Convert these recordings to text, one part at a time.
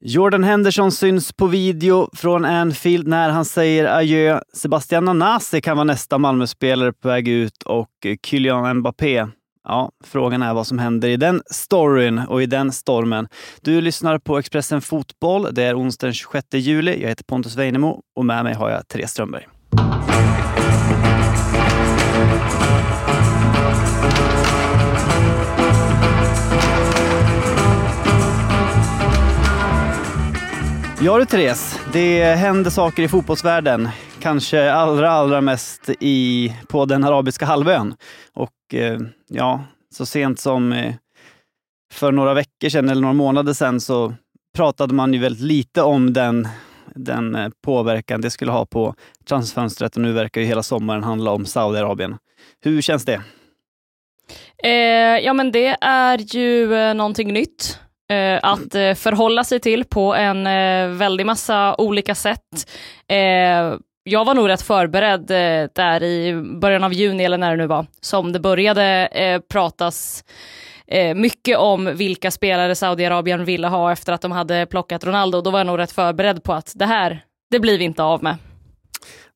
Jordan Henderson syns på video från Anfield när han säger adjö. Sebastian Nanasi kan vara nästa Malmöspelare på väg ut och Kylian Mbappé. Ja, frågan är vad som händer i den storyn och i den stormen. Du lyssnar på Expressen Fotboll. Det är onsdag den 26 juli. Jag heter Pontus Weinemo och med mig har jag Therese Strömberg. Ja du Therese, det händer saker i fotbollsvärlden. Kanske allra, allra mest i, på den arabiska halvön. Och eh, ja, så sent som eh, för några veckor sedan eller några månader sedan så pratade man ju väldigt lite om den, den eh, påverkan det skulle ha på transfönstret och nu verkar ju hela sommaren handla om Saudiarabien. Hur känns det? Eh, ja men det är ju eh, någonting nytt eh, att eh, förhålla sig till på en eh, väldig massa olika sätt. Eh, jag var nog rätt förberedd eh, där i början av juni eller när det nu var, som det började eh, pratas eh, mycket om vilka spelare Saudiarabien ville ha efter att de hade plockat Ronaldo. Då var jag nog rätt förberedd på att det här, det blir vi inte av med.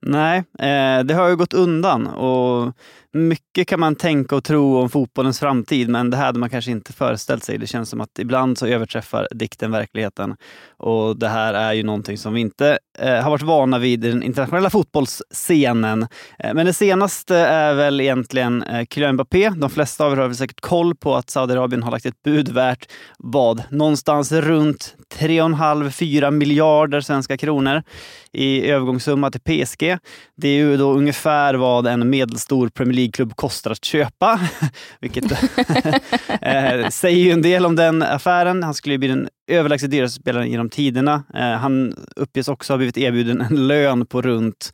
Nej, eh, det har ju gått undan och mycket kan man tänka och tro om fotbollens framtid, men det här hade man kanske inte föreställt sig. Det känns som att ibland så överträffar dikten verkligheten. Och det här är ju någonting som vi inte eh, har varit vana vid i den internationella fotbollsscenen. Eh, men det senaste är väl egentligen eh, Kylian Mbappé. De flesta av er har väl säkert koll på att Saudiarabien har lagt ett bud värt vad? Någonstans runt 3,5-4 miljarder svenska kronor i övergångssumma till PSG. Det är ju då ungefär vad en medelstor Premier League-klubb kostar att köpa. Vilket eh, säger ju en del om den affären. Han skulle ju bli den överlägset dyraste spelaren genom tiderna. Eh, han uppges också ha blivit erbjuden en lön på runt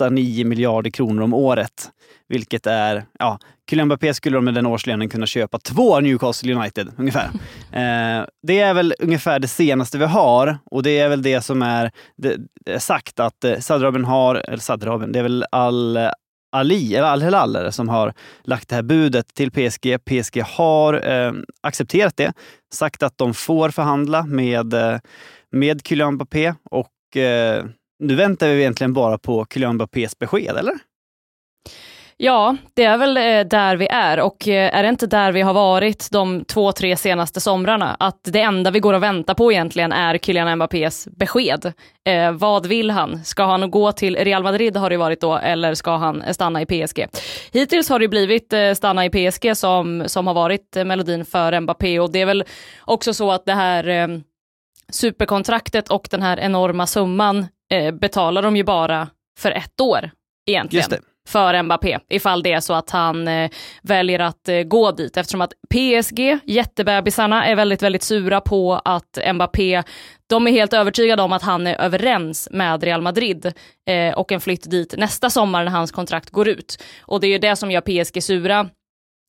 8-9 miljarder kronor om året. Vilket är, ja, Kylian Mbappé skulle med den årslönen kunna köpa två Newcastle United ungefär. Eh, det är väl ungefär det senaste vi har och det är väl det som är, det, det är sagt att eh, Saudiarabien har, eller Saudiarabien, det är väl Al Ali, eller Al Hilal, som har lagt det här budet till PSG. PSG har eh, accepterat det, sagt att de får förhandla med, eh, med Kylian Mbappé och eh, nu väntar vi egentligen bara på Kylian Mbappés besked, eller? Ja, det är väl eh, där vi är och eh, är det inte där vi har varit de två, tre senaste somrarna? Att det enda vi går och väntar på egentligen är Kylian Mbappés besked. Eh, vad vill han? Ska han gå till Real Madrid har det varit då, eller ska han stanna i PSG? Hittills har det blivit eh, stanna i PSG som, som har varit melodin för Mbappé och det är väl också så att det här eh, superkontraktet och den här enorma summan betalar de ju bara för ett år egentligen för Mbappé, ifall det är så att han eh, väljer att eh, gå dit, eftersom att PSG, jättebebisarna, är väldigt, väldigt sura på att Mbappé, de är helt övertygade om att han är överens med Real Madrid eh, och en flytt dit nästa sommar när hans kontrakt går ut. Och det är ju det som gör PSG sura.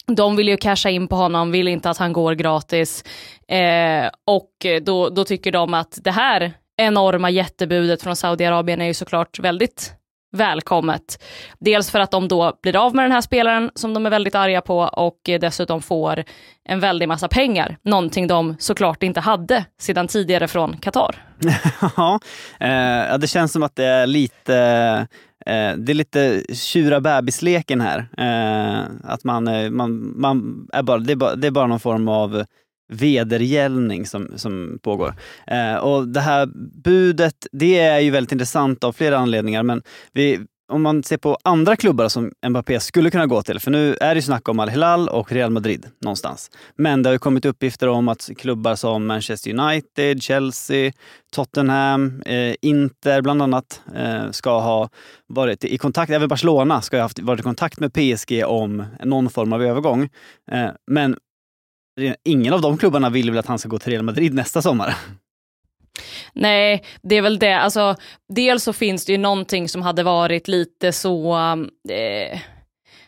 De vill ju casha in på honom, vill inte att han går gratis. Eh, och då, då tycker de att det här enorma jättebudet från Saudiarabien är ju såklart väldigt välkommet. Dels för att de då blir av med den här spelaren som de är väldigt arga på och dessutom får en väldig massa pengar. Någonting de såklart inte hade sedan tidigare från Qatar. Eh, ja, det känns som att det är lite eh, det är lite tjura bebisleken här. Eh, att man, man, man är bara, det, är bara, det är bara någon form av vedergällning som, som pågår. Eh, och det här budet, det är ju väldigt intressant av flera anledningar, men vi, om man ser på andra klubbar som Mbappé skulle kunna gå till, för nu är det ju snack om Al-Hilal och Real Madrid någonstans. Men det har ju kommit uppgifter om att klubbar som Manchester United, Chelsea, Tottenham, eh, Inter bland annat eh, ska ha varit i kontakt, även Barcelona ska ha haft, varit i kontakt med PSG om någon form av övergång. Eh, men ingen av de klubbarna vill väl att han ska gå till Real Madrid nästa sommar? Nej, det är väl det. Alltså, dels så finns det ju någonting som hade varit lite så... Um, eh,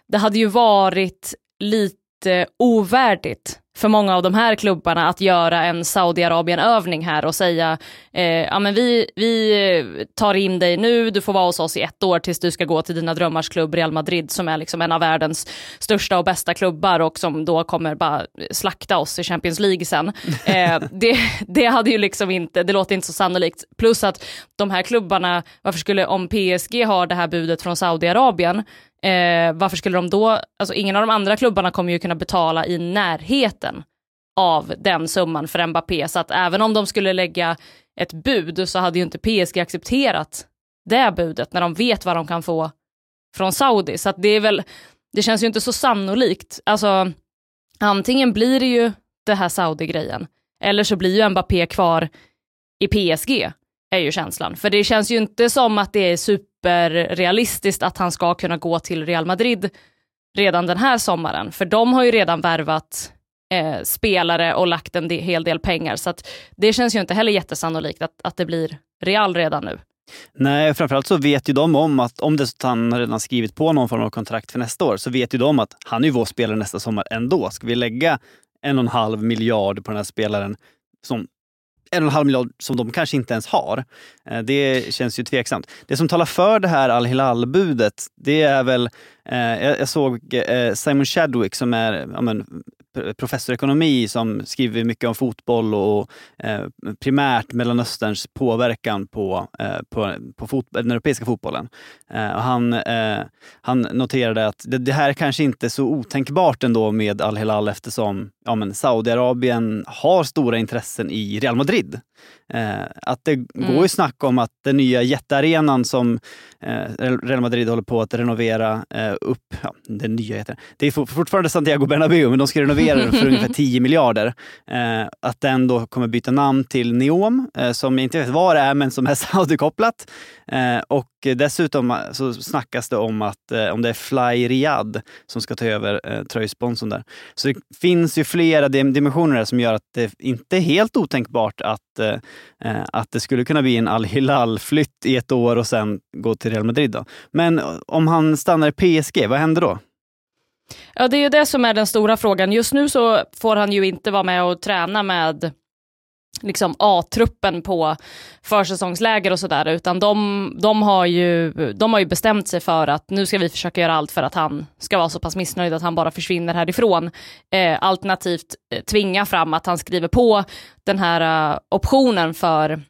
det hade ju varit lite ovärdigt för många av de här klubbarna att göra en Saudiarabien-övning här och säga eh, ja men vi, vi tar in dig nu, du får vara hos oss i ett år tills du ska gå till dina drömmars klubb Real Madrid som är liksom en av världens största och bästa klubbar och som då kommer bara slakta oss i Champions League sen. Eh, det, det hade ju liksom inte, det låter inte så sannolikt. Plus att de här klubbarna, varför skulle, om PSG har det här budet från Saudiarabien, Eh, varför skulle de då, alltså ingen av de andra klubbarna kommer ju kunna betala i närheten av den summan för Mbappé, så att även om de skulle lägga ett bud så hade ju inte PSG accepterat det budet när de vet vad de kan få från Saudi. Så att det är väl, det känns ju inte så sannolikt. Alltså, antingen blir det ju det här Saudi-grejen, eller så blir ju Mbappé kvar i PSG, är ju känslan. För det känns ju inte som att det är super superrealistiskt att han ska kunna gå till Real Madrid redan den här sommaren, för de har ju redan värvat eh, spelare och lagt en hel del pengar, så att det känns ju inte heller jättesannolikt att, att det blir Real redan nu. Nej, framförallt så vet ju de om att om det så han redan skrivit på någon form av kontrakt för nästa år, så vet ju de att han är ju vår spelare nästa sommar ändå. Ska vi lägga en och en halv miljard på den här spelaren som en och en halv miljard som de kanske inte ens har. Eh, det känns ju tveksamt. Det som talar för det här Al Hilal-budet, det är väl, eh, jag såg eh, Simon Chadwick som är ja, men, professor i ekonomi som skriver mycket om fotboll och eh, primärt Mellanösterns påverkan på, eh, på, på fot den europeiska fotbollen. Eh, och han, eh, han noterade att det, det, här kanske inte är så otänkbart ändå med Al-Hilal eftersom ja, men Saudiarabien har stora intressen i Real Madrid. Eh, att det mm. går ju snack om att den nya jättearenan som eh, Real Madrid håller på att renovera upp, ja, den nya heter det är fortfarande Santiago Bernabéu men de ska renovera den för ungefär 10 miljarder. Eh, att den då kommer byta namn till Neom, eh, som jag inte vet vad det är men som är Saudi-kopplat. Eh, och dessutom så snackas det om att om det är Fly Riyadh som ska ta över tröjsponsorn där. Så det finns ju flera dimensioner som gör att det inte är helt otänkbart att eh, att det skulle kunna bli en Al-Hilal-flytt i ett år och sen gå till Real Madrid. Då. Men om han stannar i PSG, vad händer då? Ja, det är ju det som är den stora frågan. Just nu så får han ju inte vara med och träna med liksom A-truppen på försäsongsläger och sådär, utan de, de, har ju, de har ju bestämt sig för att nu ska vi försöka göra allt för att han ska vara så pass missnöjd att han bara försvinner härifrån. Eh, alternativt eh, tvinga fram att han skriver på den här uh, optionen för,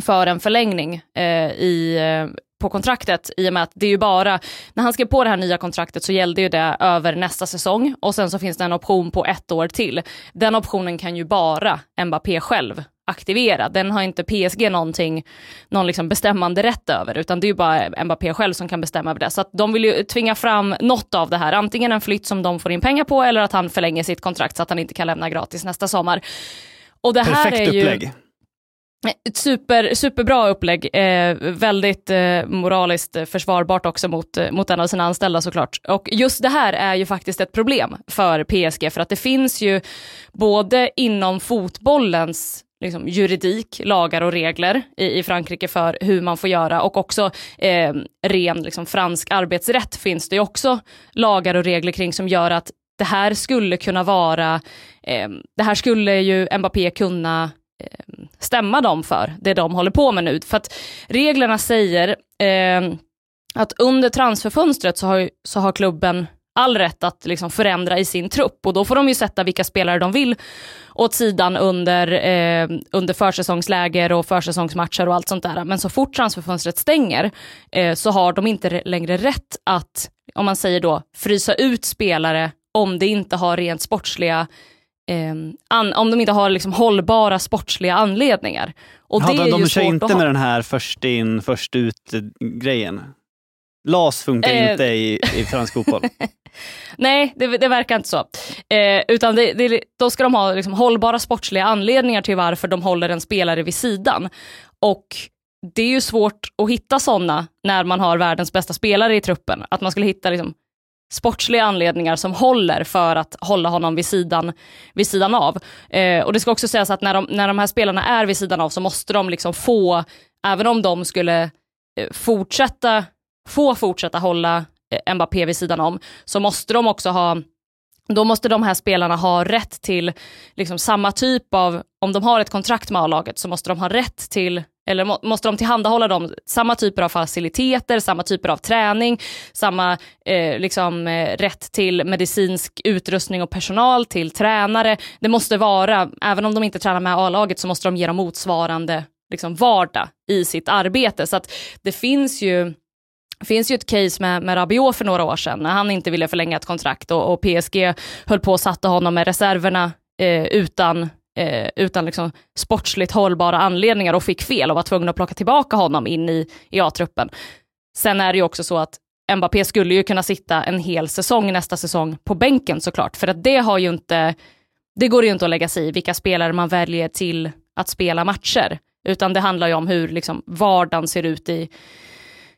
för en förlängning eh, i, eh, på kontraktet i och med att det är ju bara, när han skrev på det här nya kontraktet så gällde ju det över nästa säsong och sen så finns det en option på ett år till. Den optionen kan ju bara Mbappé själv aktivera. Den har inte PSG någonting, någon liksom bestämmande rätt över, utan det är ju bara Mbappé själv som kan bestämma över det. Så att de vill ju tvinga fram något av det här, antingen en flytt som de får in pengar på eller att han förlänger sitt kontrakt så att han inte kan lämna gratis nästa sommar. Och det här Perfekt är ju, upplägg. Ett super, superbra upplägg, eh, väldigt eh, moraliskt försvarbart också mot, eh, mot en av sina anställda såklart. Och just det här är ju faktiskt ett problem för PSG, för att det finns ju både inom fotbollens liksom, juridik, lagar och regler i, i Frankrike för hur man får göra och också eh, ren liksom, fransk arbetsrätt finns det ju också lagar och regler kring som gör att det här skulle kunna vara, eh, det här skulle ju Mbappé kunna stämma dem för, det de håller på med nu. För att reglerna säger eh, att under transferfönstret så har, så har klubben all rätt att liksom förändra i sin trupp och då får de ju sätta vilka spelare de vill åt sidan under, eh, under försäsongsläger och försäsongsmatcher och allt sånt där. Men så fort transferfönstret stänger eh, så har de inte längre rätt att, om man säger då, frysa ut spelare om det inte har rent sportsliga an, om de inte har liksom hållbara sportsliga anledningar. Och ja, det de, är de kör inte med den här först in först ut grejen? LAS funkar eh, inte i, i fransk fotboll. Nej, det, det, verkar inte så. Eh, utan det, det, då ska de ha liksom hållbara sportsliga anledningar till varför de håller en spelare vid sidan. Och det är ju svårt att hitta sådana när man har världens bästa spelare i truppen. Att man skulle hitta liksom sportsliga anledningar som håller för att hålla honom vid sidan, vid sidan av. Eh, och det ska också sägas att när de, när de här spelarna är vid sidan av så måste de liksom få, även om de skulle eh, fortsätta, få fortsätta hålla eh, Mbappé vid sidan om, så måste de också ha då måste de här spelarna ha rätt till liksom, samma typ av, om de har ett kontrakt med A-laget så måste de ha rätt till, eller må, måste de tillhandahålla dem samma typer av faciliteter, samma typer av träning, samma eh, liksom, eh, rätt till medicinsk utrustning och personal, till tränare. Det måste vara, även om de inte tränar med A-laget så måste de ge dem motsvarande liksom, vardag i sitt arbete. Så att det finns ju finns ju ett case med, med Rabiot för några år sedan när han inte ville förlänga ett kontrakt och, och PSG höll på och satte honom med reserverna eh, utan, eh, utan liksom sportsligt hållbara anledningar och fick fel och var tvungna att plocka tillbaka honom in i, i A-truppen. Sen är det ju också så att Mbappé skulle ju kunna sitta en hel säsong nästa säsong på bänken såklart, för att det har ju inte, det går ju inte att lägga sig i vilka spelare man väljer till att spela matcher, utan det handlar ju om hur liksom vardagen ser ut i,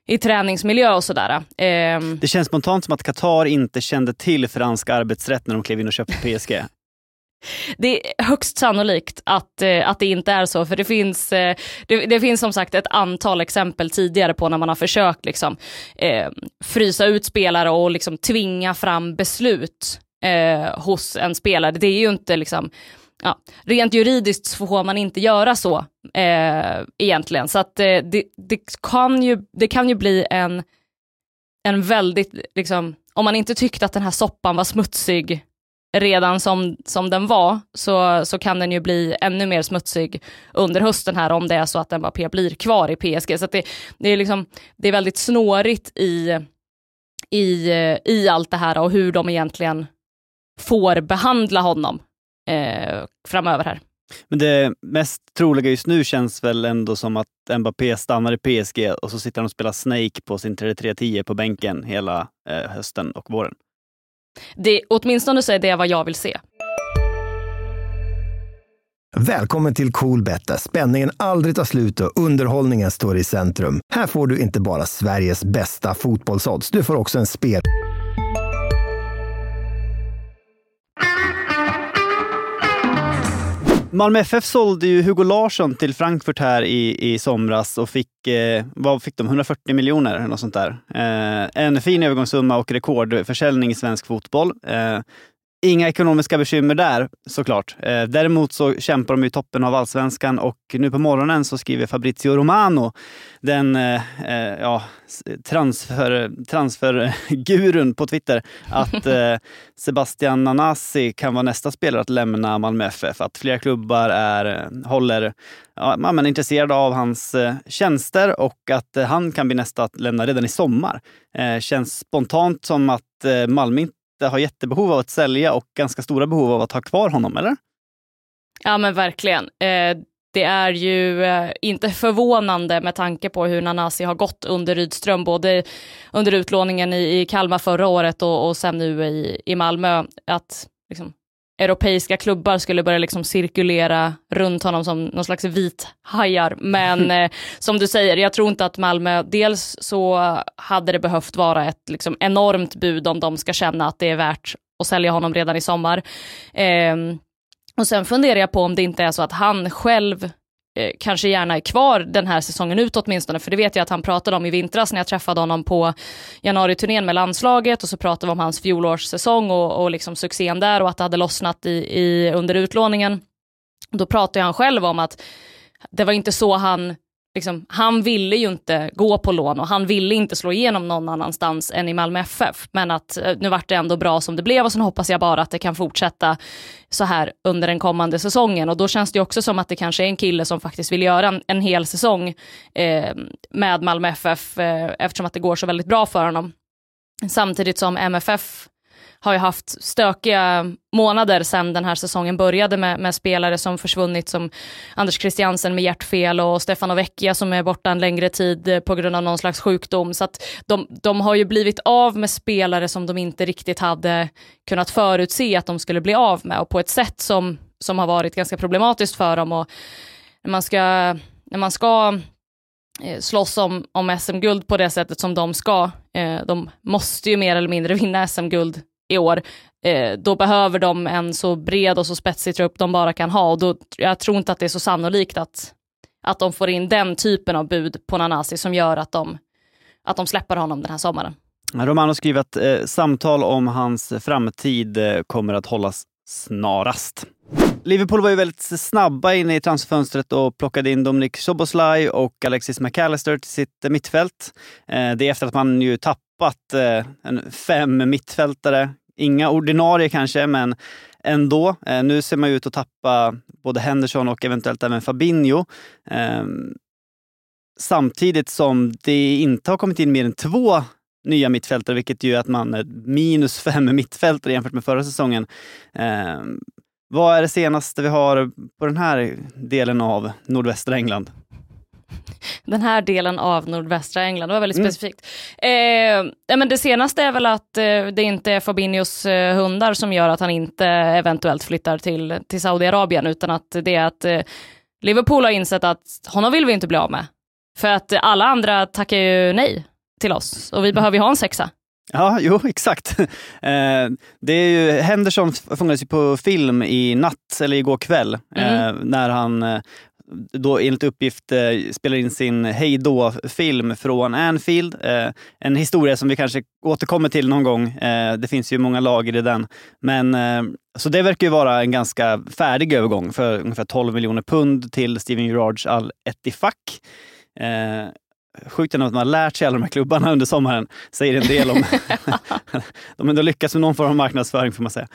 i träningsmiljö och sådär. Eh, Det känns spontant som att Qatar inte kände till fransk arbetsrätt när de klev in och köpte PSG. det är högst sannolikt att, eh, att det inte är så, för det finns, eh, det, det finns som sagt ett antal exempel tidigare på när man har försökt liksom, eh, frysa ut spelare och liksom tvinga fram beslut eh, hos en spelare. Det är ju inte liksom, ja, rent juridiskt så får man inte göra så eh, egentligen. Så att eh, det, det, kan ju, det kan ju bli en, en väldigt, liksom, om man inte tyckte att den här soppan var smutsig redan som, som den var, så, så kan den ju bli ännu mer smutsig under hösten här om det är så att Mbappé blir kvar i PSG. Så det, det, är liksom, det är väldigt snårigt i, i, eh, i allt det här och hur de egentligen får behandla honom eh, framöver här. Men det mest troliga just nu känns väl ändå som att Mbappé stannar i PSG och så sitter han och spelar Snake på sin 3310 på bänken hela eh, hösten och våren. Det, åtminstone så är det vad jag vill se. Välkommen till Coolbet där spänningen aldrig tar slut och underhållningen står i centrum. Här får du inte bara Sveriges bästa fotbollsodds, du får också en spel... Malmö FF sålde ju Hugo Larsson till Frankfurt här i, i somras och fick, eh, vad fick de, 140 miljoner eller något sånt där. Eh, en fin övergångssumma och rekordförsäljning i svensk fotboll. Eh, Inga ekonomiska bekymmer där såklart. Eh, däremot så kämpar de i toppen av allsvenskan och nu på morgonen så skriver Fabrizio Romano, den eh, eh ja, transfer, transfergurun på Twitter, att eh, Sebastian Nanasi kan vara nästa spelare att lämna Malmö FF. Att flera klubbar är, eh, håller, ja, man är intresserade av hans eh, tjänster och att han kan bli nästa att lämna redan i sommar. känns spontant som att Malmö jätte, har jättebehov av att sälja och ganska stora behov av att ha kvar honom, eller? Ja men verkligen. Eh, det är ju eh, inte förvånande med tanke på hur Nanasi har gått under Rydström, både under utlåningen i, i Kalmar förra året och, och sen nu i, i Malmö, att liksom, europeiska klubbar skulle börja liksom cirkulera runt honom som någon slags vithajar. Men eh, som du säger, jag tror inte att Malmö, dels så hade det behövt vara ett liksom, enormt bud om de ska känna att det är värt att sälja honom redan i sommar. Eh, och sen funderar jag på om det inte är så att han själv Eh, kanske gärna är kvar den här säsongen ut åtminstone, för det vet jag att han pratade om i vintras när jag träffade honom på januariturnén med landslaget och så pratade vi om hans fjolårssäsong och, och liksom succén där och att det hade lossnat i, i, under utlåningen. Då pratade han själv om att det var inte så han Liksom, han ville ju inte gå på lån och han ville inte slå igenom någon annanstans än i Malmö FF. Men att eh, nu vart det ändå bra som det blev och sen hoppas jag bara att det kan fortsätta så här under den kommande säsongen. Och då känns det också som att det kanske är en kille som faktiskt vill göra en, en hel säsong eh, med Malmö FF eh, eftersom att det går så väldigt bra för honom. Samtidigt som MFF har ju haft stökiga månader sedan den här säsongen började med, med, spelare som försvunnit som Anders Christiansen med hjärtfel och Stefano Vecchia som är borta en längre tid eh, på grund av någon slags sjukdom. Så att de, de har ju blivit av med spelare som de inte riktigt hade kunnat förutse att de skulle bli av med och på ett sätt som, som har varit ganska problematiskt för dem. Och när man ska, när man ska eh, slåss om, om SM-guld på det sättet som de ska. Eh, de måste ju mer eller mindre vinna SM-guld i år, eh, då behöver de en så bred och så spetsig trupp de bara kan ha och då, jag tror inte att det är så sannolikt att, att de får in den typen av bud på Nanasi som gör att de, att de släpper honom den här sommaren. Romano skriver att eh, samtal om hans framtid eh, kommer att hållas snarast. Liverpool var ju väldigt snabba inne i transferfönstret och plockade in Dominic Soboslaj och Alexis McAllister till sitt mittfält. Eh, det är efter att man ju tappat eh, en fem mittfältare. Inga ordinarie kanske, men ändå. Eh, nu ser man ut att tappa både Henderson och eventuellt även Fabinho. Ehm, samtidigt som det inte har kommit in mer än två nya mittfältare, vilket ju är att man är minus fem mittfältare jämfört med förra säsongen. Ehm, vad är det senaste vi har på den här delen av nordvästra England? Den här delen av nordvästra England, det var väldigt mm. specifikt. Eh, men det senaste är väl att eh, det inte är Fabinhos eh, hundar som gör att han inte eventuellt flyttar till, till Saudiarabien, utan att det är att eh, Liverpool har insett att honom vill vi inte bli av med. För att alla andra tackar ju nej till oss och vi behöver ju ha en sexa. Ja, jo exakt. Eh, det är ju, Henderson fångades ju på film i natt, eller igår kväll, mm. eh, när han då enligt uppgift eh, spelar in sin hejdå-film från Anfield. Eh, en historia som vi kanske återkommer till någon gång. Eh, det finns ju många lager i den. Men, eh, så det verkar ju vara en ganska färdig övergång för ungefär 12 miljoner pund till Steven Gerrards Al Ettifaq. Eh, sjukt att man har lärt sig alla de här klubbarna under sommaren. Säger en del om... de har ändå lyckats med någon form av marknadsföring får man säga.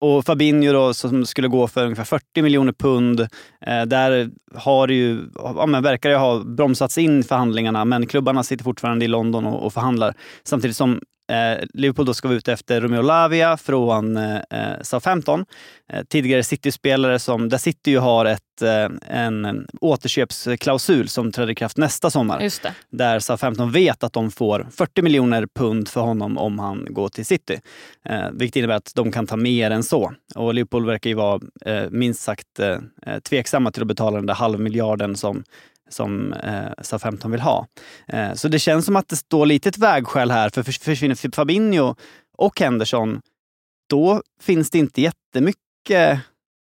Och Fabinho då, som skulle gå för ungefär 40 miljoner pund. Eh, där har det ju, ja, men verkar det ha bromsats in förhandlingarna, men klubbarna sitter fortfarande i London och, och förhandlar. Samtidigt som Eh, Liverpool då ska vara ute efter Romeo Lavia från eh, Southampton. Eh, tidigare City-spelare som, där City ju har ett, eh, en återköpsklausul som träder i kraft nästa sommar. Där Southampton vet att de får 40 miljoner pund för honom om han går till City. Eh, vilket innebär att de kan ta mer än så. Och Liverpool verkar ju vara eh, minst sagt eh, tveksamma till att betala den där halvmiljarden som som eh, SA-15 vill ha. Eh, så det känns som att det står lite ett vägskäl här, för försvinner typ Fabinho och Henderson, då finns det inte jättemycket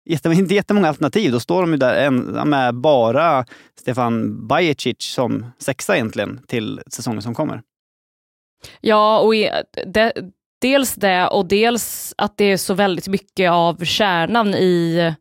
inte jättemånga alternativ. Då står de ju där en, med bara Stefan Bajicic som sexa egentligen till säsongen som kommer. Ja, och det, dels det och dels att det är så väldigt mycket av kärnan i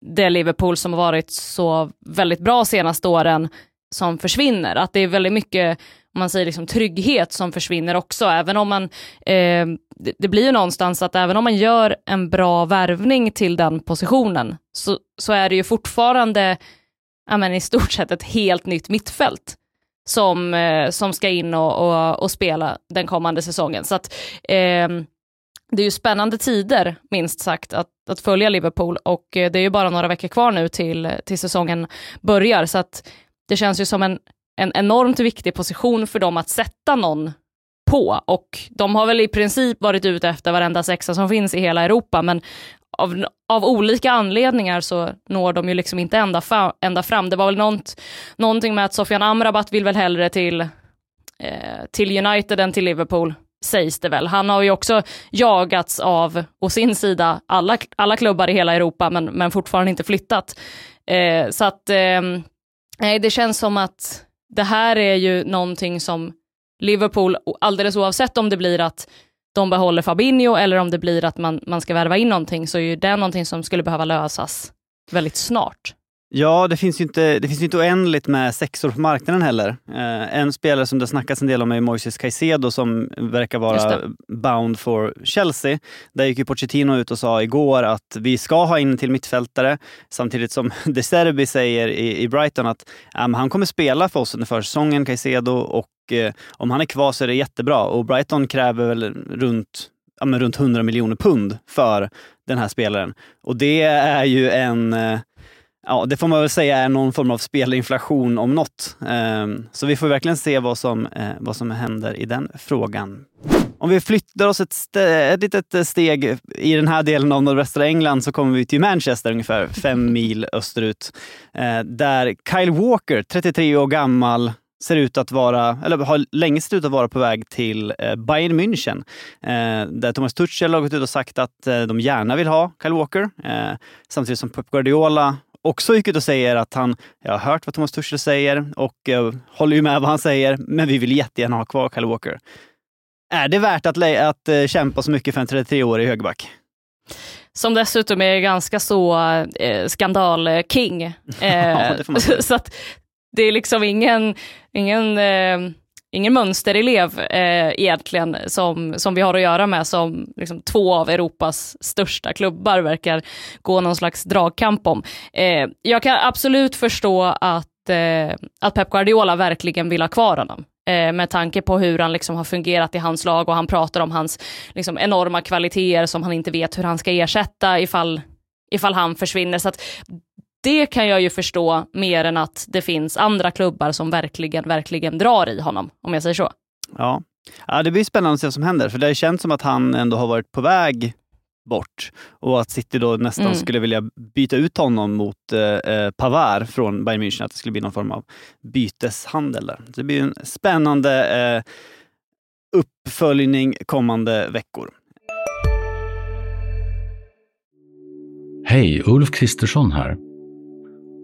det Liverpool som har varit så väldigt bra senaste åren som försvinner. Att det är väldigt mycket, om man säger liksom trygghet som försvinner också, även om man, eh, det, det, blir ju någonstans att även om man gör en bra värvning till den positionen, så, så är det ju fortfarande, ja men i stort sett ett helt nytt mittfält som, eh, som ska in och, och, och, spela den kommande säsongen. Så att eh, det är ju spännande tider, minst sagt, att, att följa Liverpool. Och eh, det är ju bara några veckor kvar nu till, till säsongen börjar, så att det känns ju som en, en enormt viktig position för dem att sätta någon på. Och de har väl i princip varit ute efter varenda sexa som finns i hela Europa, men av, av olika anledningar så når de ju liksom inte ända, fa, ända fram. Det var väl något, någonting med att Sofian Amrabat vill väl hellre till, eh, till United än till Liverpool sägs det väl. Han har ju också jagats av, å sin sida, alla, alla klubbar i hela Europa, men, men fortfarande inte flyttat. Eh, så att eh, det känns som att det här är ju någonting som Liverpool, alldeles oavsett om det blir att de behåller Fabinho eller om det blir att man, man ska värva in någonting, så är ju det någonting som skulle behöva lösas väldigt snart. Ja, det finns ju inte, det finns inte oändligt med sexor på marknaden heller. Eh, en spelare som det snackats en del om är Moises Caicedo som verkar vara bound for Chelsea. Där gick ju Pochettino ut och sa igår att vi ska ha in till mittfältare samtidigt som De Serbi säger i, i Brighton att um, han kommer spela för oss under försäsongen, Caicedo, och eh, om han är kvar så är det jättebra. Och Brighton kräver väl runt ja, men runt 100 miljoner pund för den här spelaren. Och det är ju en eh, ja, det får man väl säga är någon form av spelinflation om något. Ehm, så vi får verkligen se vad som, eh, vad som händer i den frågan. Om vi flyttar oss ett, ett litet steg i den här delen av nordvästra England så kommer vi till Manchester ungefär fem mil österut. Eh, där Kyle Walker, 33 år gammal, ser ut att vara, eller har länge sett ut att vara på väg till eh, Bayern München. där Thomas Tuchel har gått ut och sagt att de gärna vill ha Kyle Walker. samtidigt som Pep Guardiola också gick ut och säger att han, jag har hört vad Thomas Tuchel säger och uh, håller ju med vad han säger, men vi vill jättegärna ha kvar Kyle Walker. Är det värt att, att uh, kämpa så mycket för en 33-årig högerback? Som dessutom är ganska så eh, skandal-king. Eh, ja, så att det är liksom ingen, ingen eh, ingen mönsterelev eh, egentligen som, som vi har att göra med som liksom, två av Europas största klubbar verkar gå någon slags dragkamp om. Eh, jag kan absolut förstå att, eh, att Pep Guardiola verkligen vill ha kvar honom eh, med tanke på hur han liksom har fungerat i hans lag och han pratar om hans liksom, enorma kvaliteter som han inte vet hur han ska ersätta ifall, ifall han försvinner. Så att det kan jag ju förstå mer än att det finns andra klubbar som verkligen, verkligen drar i honom, om jag säger så. Ja, ja det blir spännande att se vad som händer, för det känns som att han ändå har varit på väg bort och att City då nästan mm. skulle vilja byta ut honom mot eh, eh, Pavard från Bayern München, att det skulle bli någon form av byteshandel där. Det blir en spännande eh, uppföljning kommande veckor. Hej, Ulf Kristersson här.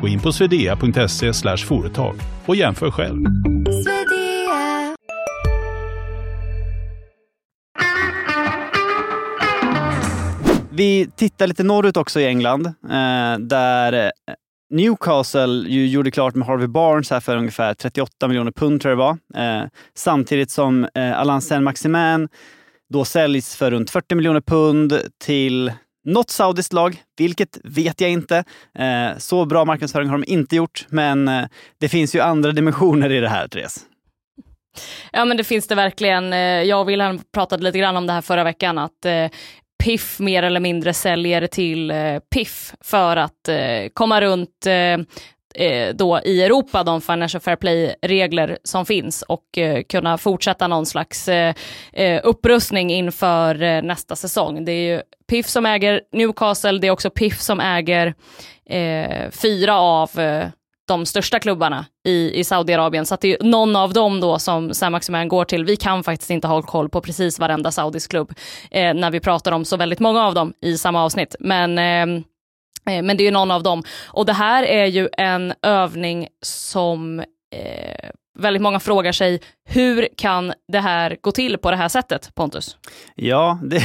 Gå in på swedea.se företag och jämför själv. Vi tittar lite norrut också i England, eh, där eh, Newcastle ju gjorde klart med Harvey Barnes här för ungefär 38 miljoner pund tror jag det var. Eh, samtidigt som eh, Alain Saint-Maximin då säljs för runt 40 miljoner pund till något saudiskt lag, vilket vet jag inte. Eh, så bra marknadsföring har de inte gjort, men eh, det finns ju andra dimensioner i det här, Therese. Ja men det finns det verkligen. Eh, jag och Wilhelm pratade lite grann om det här förra veckan, att eh, Piff mer eller mindre säljer till eh, Piff för att komma runt eh, då i Europa de Financial Fair Play-regler som finns och eh, kunna fortsätta någon slags eh, eh, upprustning inför eh, nästa säsong. Det är ju Piff som äger Newcastle, det är också Piff som äger eh, fyra av eh, de största klubbarna i, i Saudiarabien. Så att det är någon av dem då som Sam Maximan går till. Vi kan faktiskt inte ha koll på precis varenda saudisk klubb eh, när vi pratar om så väldigt många av dem i samma avsnitt. Men Eh, Eh, men det är någon av dem. Och det här är ju en övning som eh, väldigt många frågar sig, hur kan det här gå till på det här sättet, Pontus? Ja, det,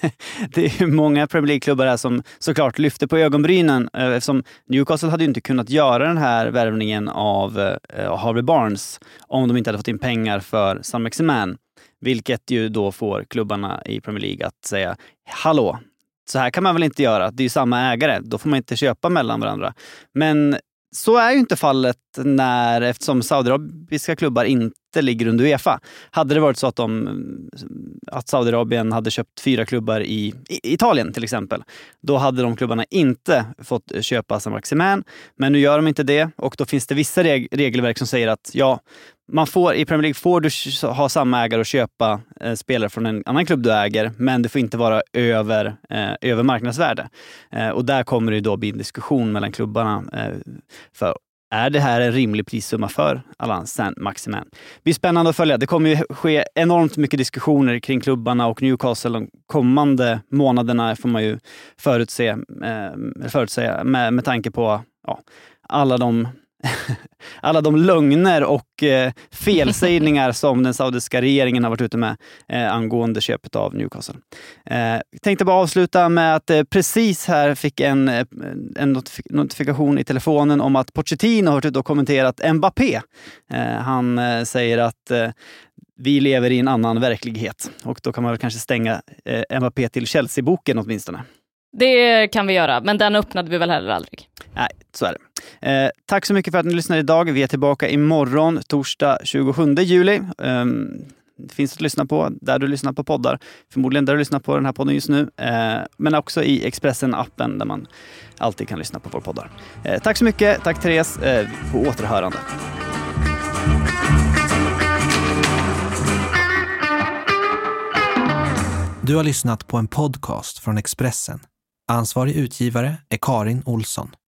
det är många Premier League-klubbar här som såklart lyfter på ögonbrynen eh, eftersom Newcastle hade ju inte kunnat göra den här värvningen av eh, Harvey Barnes om de inte hade fått in pengar för Sam Maximan. Vilket ju då får klubbarna i Premier League att säga, hallå, så här kan man väl inte göra? Det är ju samma ägare. Då får man inte köpa mellan varandra. Men så är ju inte fallet när, eftersom saudiarabiska klubbar inte ligger under Uefa. Hade det varit så att, de, att Saudiarabien hade köpt fyra klubbar i, i, Italien till exempel, då hade de klubbarna inte fått köpa San Maximain. Men nu gör de inte det och då finns det vissa reg regelverk som säger att ja, man får, I Premier League får du ha samma ägare och köpa eh, spelare från en annan klubb du äger, men det får inte vara över, eh, över marknadsvärde. Eh, och där kommer det då bli en diskussion mellan klubbarna. Eh, för är det här en rimlig prissumma för Alain Saint-Maximin? Det blir spännande att följa. Det kommer ju ske enormt mycket diskussioner kring klubbarna och Newcastle de kommande månaderna, får man ju förutse, eh, förutsäga med, med tanke på ja, alla de alla de lögner och eh, felsägningar som den saudiska regeringen har varit ute med eh, angående köpet av Newcastle. Eh, tänkte bara avsluta med att eh, precis här fick en, eh, en notif notifikation i telefonen om att Pochettino har varit ute och kommenterat Mbappé. Eh, han eh, säger att eh, vi lever i en annan verklighet och då kan man väl kanske stänga eh, Mbappé till Chelsea-boken åtminstone. Det kan vi göra, men den öppnade vi väl heller aldrig. Nej, så är det. Eh, tack så mycket för att ni lyssnade idag. Vi är tillbaka imorgon, torsdag 27 juli. Eh, det finns att lyssna på där du lyssnar på poddar. Förmodligen där du lyssnar på den här podden just nu. Eh, men också i Expressen-appen där man alltid kan lyssna på våra poddar. Eh, tack så mycket. Tack Therese. Eh, på återhörande. Du har lyssnat på en podcast från Expressen. Ansvarig utgivare är Karin Olsson.